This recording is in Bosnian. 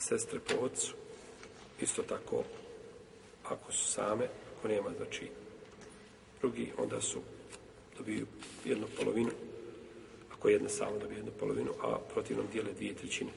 sestre po ocu, isto tako, ako su same, ako nema, znači, drugi, onda su, dobiju jednu polovinu, ako jedna sama dobije jednu polovinu, a protivnom dijele dvije trećine.